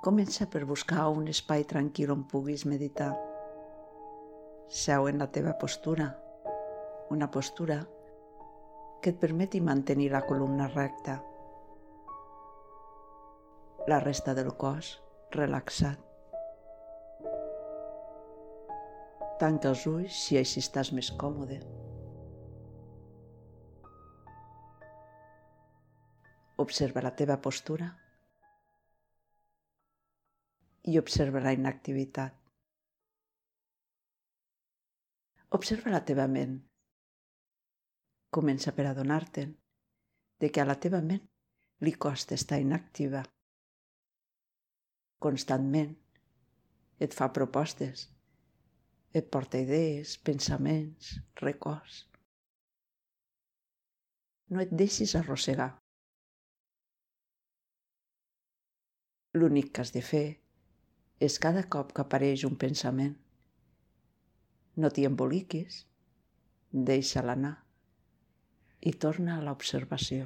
Comença per buscar un espai tranquil on puguis meditar. Seu en la teva postura, una postura que et permeti mantenir la columna recta. La resta del cos relaxat. Tanca els ulls si així estàs més còmode. Observa la teva postura i observa la inactivitat. Observa la teva ment. Comença per adonar-te'n de que a la teva ment li costa estar inactiva. Constantment et fa propostes, et porta idees, pensaments, records. No et deixis arrossegar. L'únic que has de fer és cada cop que apareix un pensament. No t'hi emboliquis, deixa-la anar i torna a l'observació.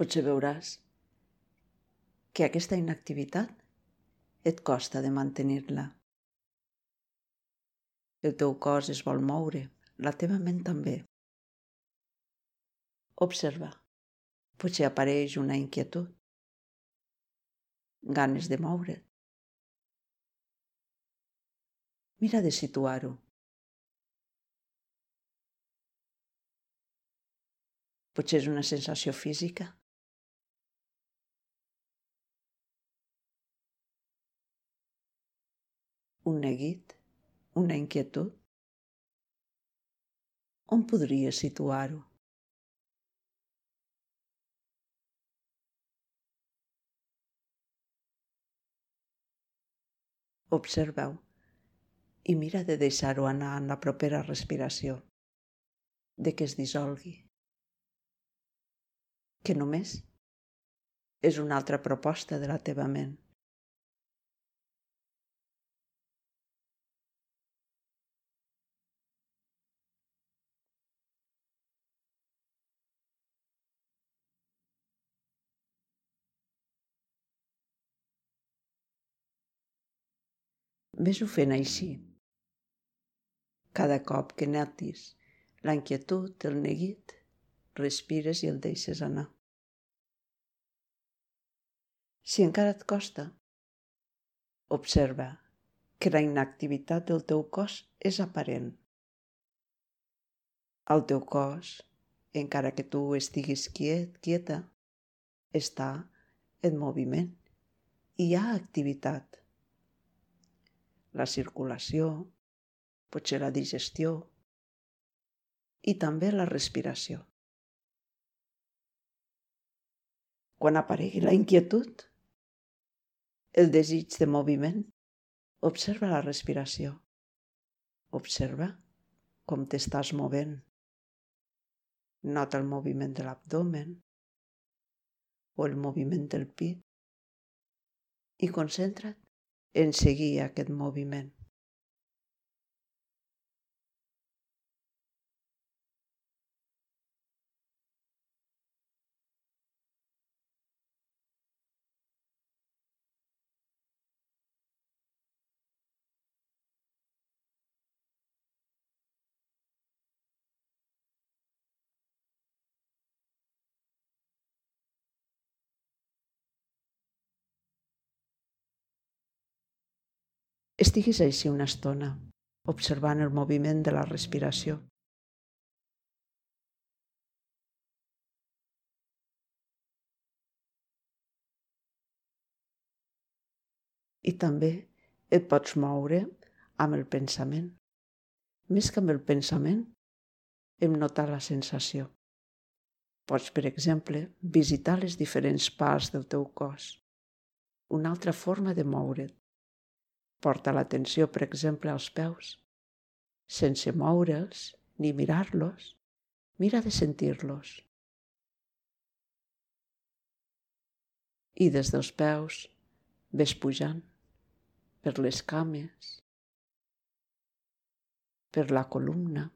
Potser veuràs que aquesta inactivitat et costa de mantenir-la. El teu cos es vol moure, la teva ment també. Observa. Potser apareix una inquietud. Ganes de moure't. Mira de situar-ho. Potser és una sensació física. Un neguit una inquietud? On podria situar-ho? Observa-ho i mira de deixar-ho anar en la propera respiració, de que es dissolgui. Que només és una altra proposta de la teva ment. Ves-ho fent així. Cada cop que notis la inquietud, el neguit, respires i el deixes anar. Si encara et costa, observa que la inactivitat del teu cos és aparent. El teu cos, encara que tu estiguis quiet, quieta, està en moviment. Hi ha activitat la circulació, potser la digestió i també la respiració. Quan aparegui la inquietud, el desig de moviment, observa la respiració. Observa com t'estàs movent. Nota el moviment de l'abdomen o el moviment del pit i concentra't en seguir aquest moviment. Estiguis així una estona, observant el moviment de la respiració. I també et pots moure amb el pensament. Més que amb el pensament, hem notat la sensació. Pots, per exemple, visitar les diferents parts del teu cos. Una altra forma de moure't Porta l'atenció, per exemple, als peus, sense moure'ls ni mirar-los. Mira de sentir-los. I des dels peus ves pujant, per les cames, per la columna.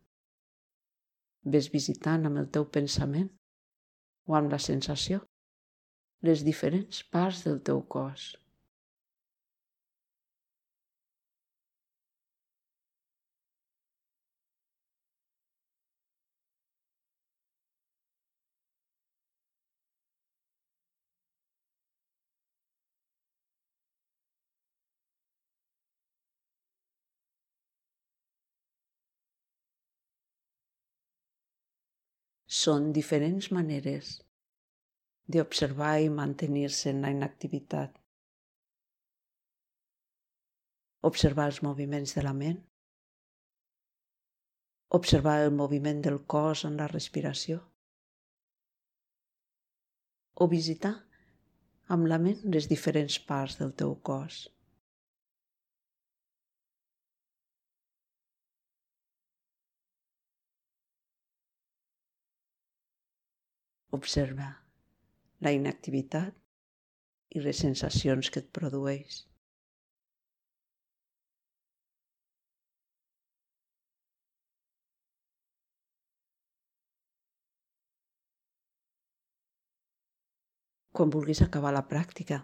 Ves visitant amb el teu pensament o amb la sensació les diferents parts del teu cos. Són diferents maneres d'observar i mantenir-se en la inactivitat. Observar els moviments de la ment, observar el moviment del cos en la respiració, o visitar amb la ment les diferents parts del teu cos. Observa la inactivitat i les sensacions que et produeix. Quan vulguis acabar la pràctica,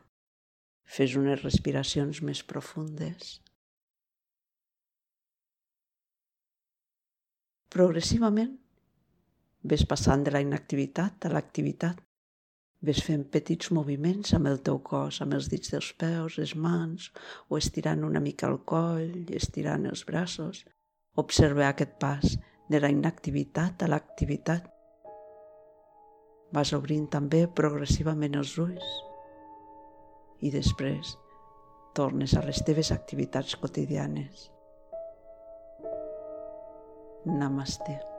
fes unes respiracions més profundes. Progressivament Ves passant de la inactivitat a l'activitat. Ves fent petits moviments amb el teu cos, amb els dits dels peus, les mans, o estirant una mica el coll, estirant els braços. Observa aquest pas de la inactivitat a l'activitat. Vas obrint també progressivament els ulls i després tornes a les teves activitats quotidianes. Namaste.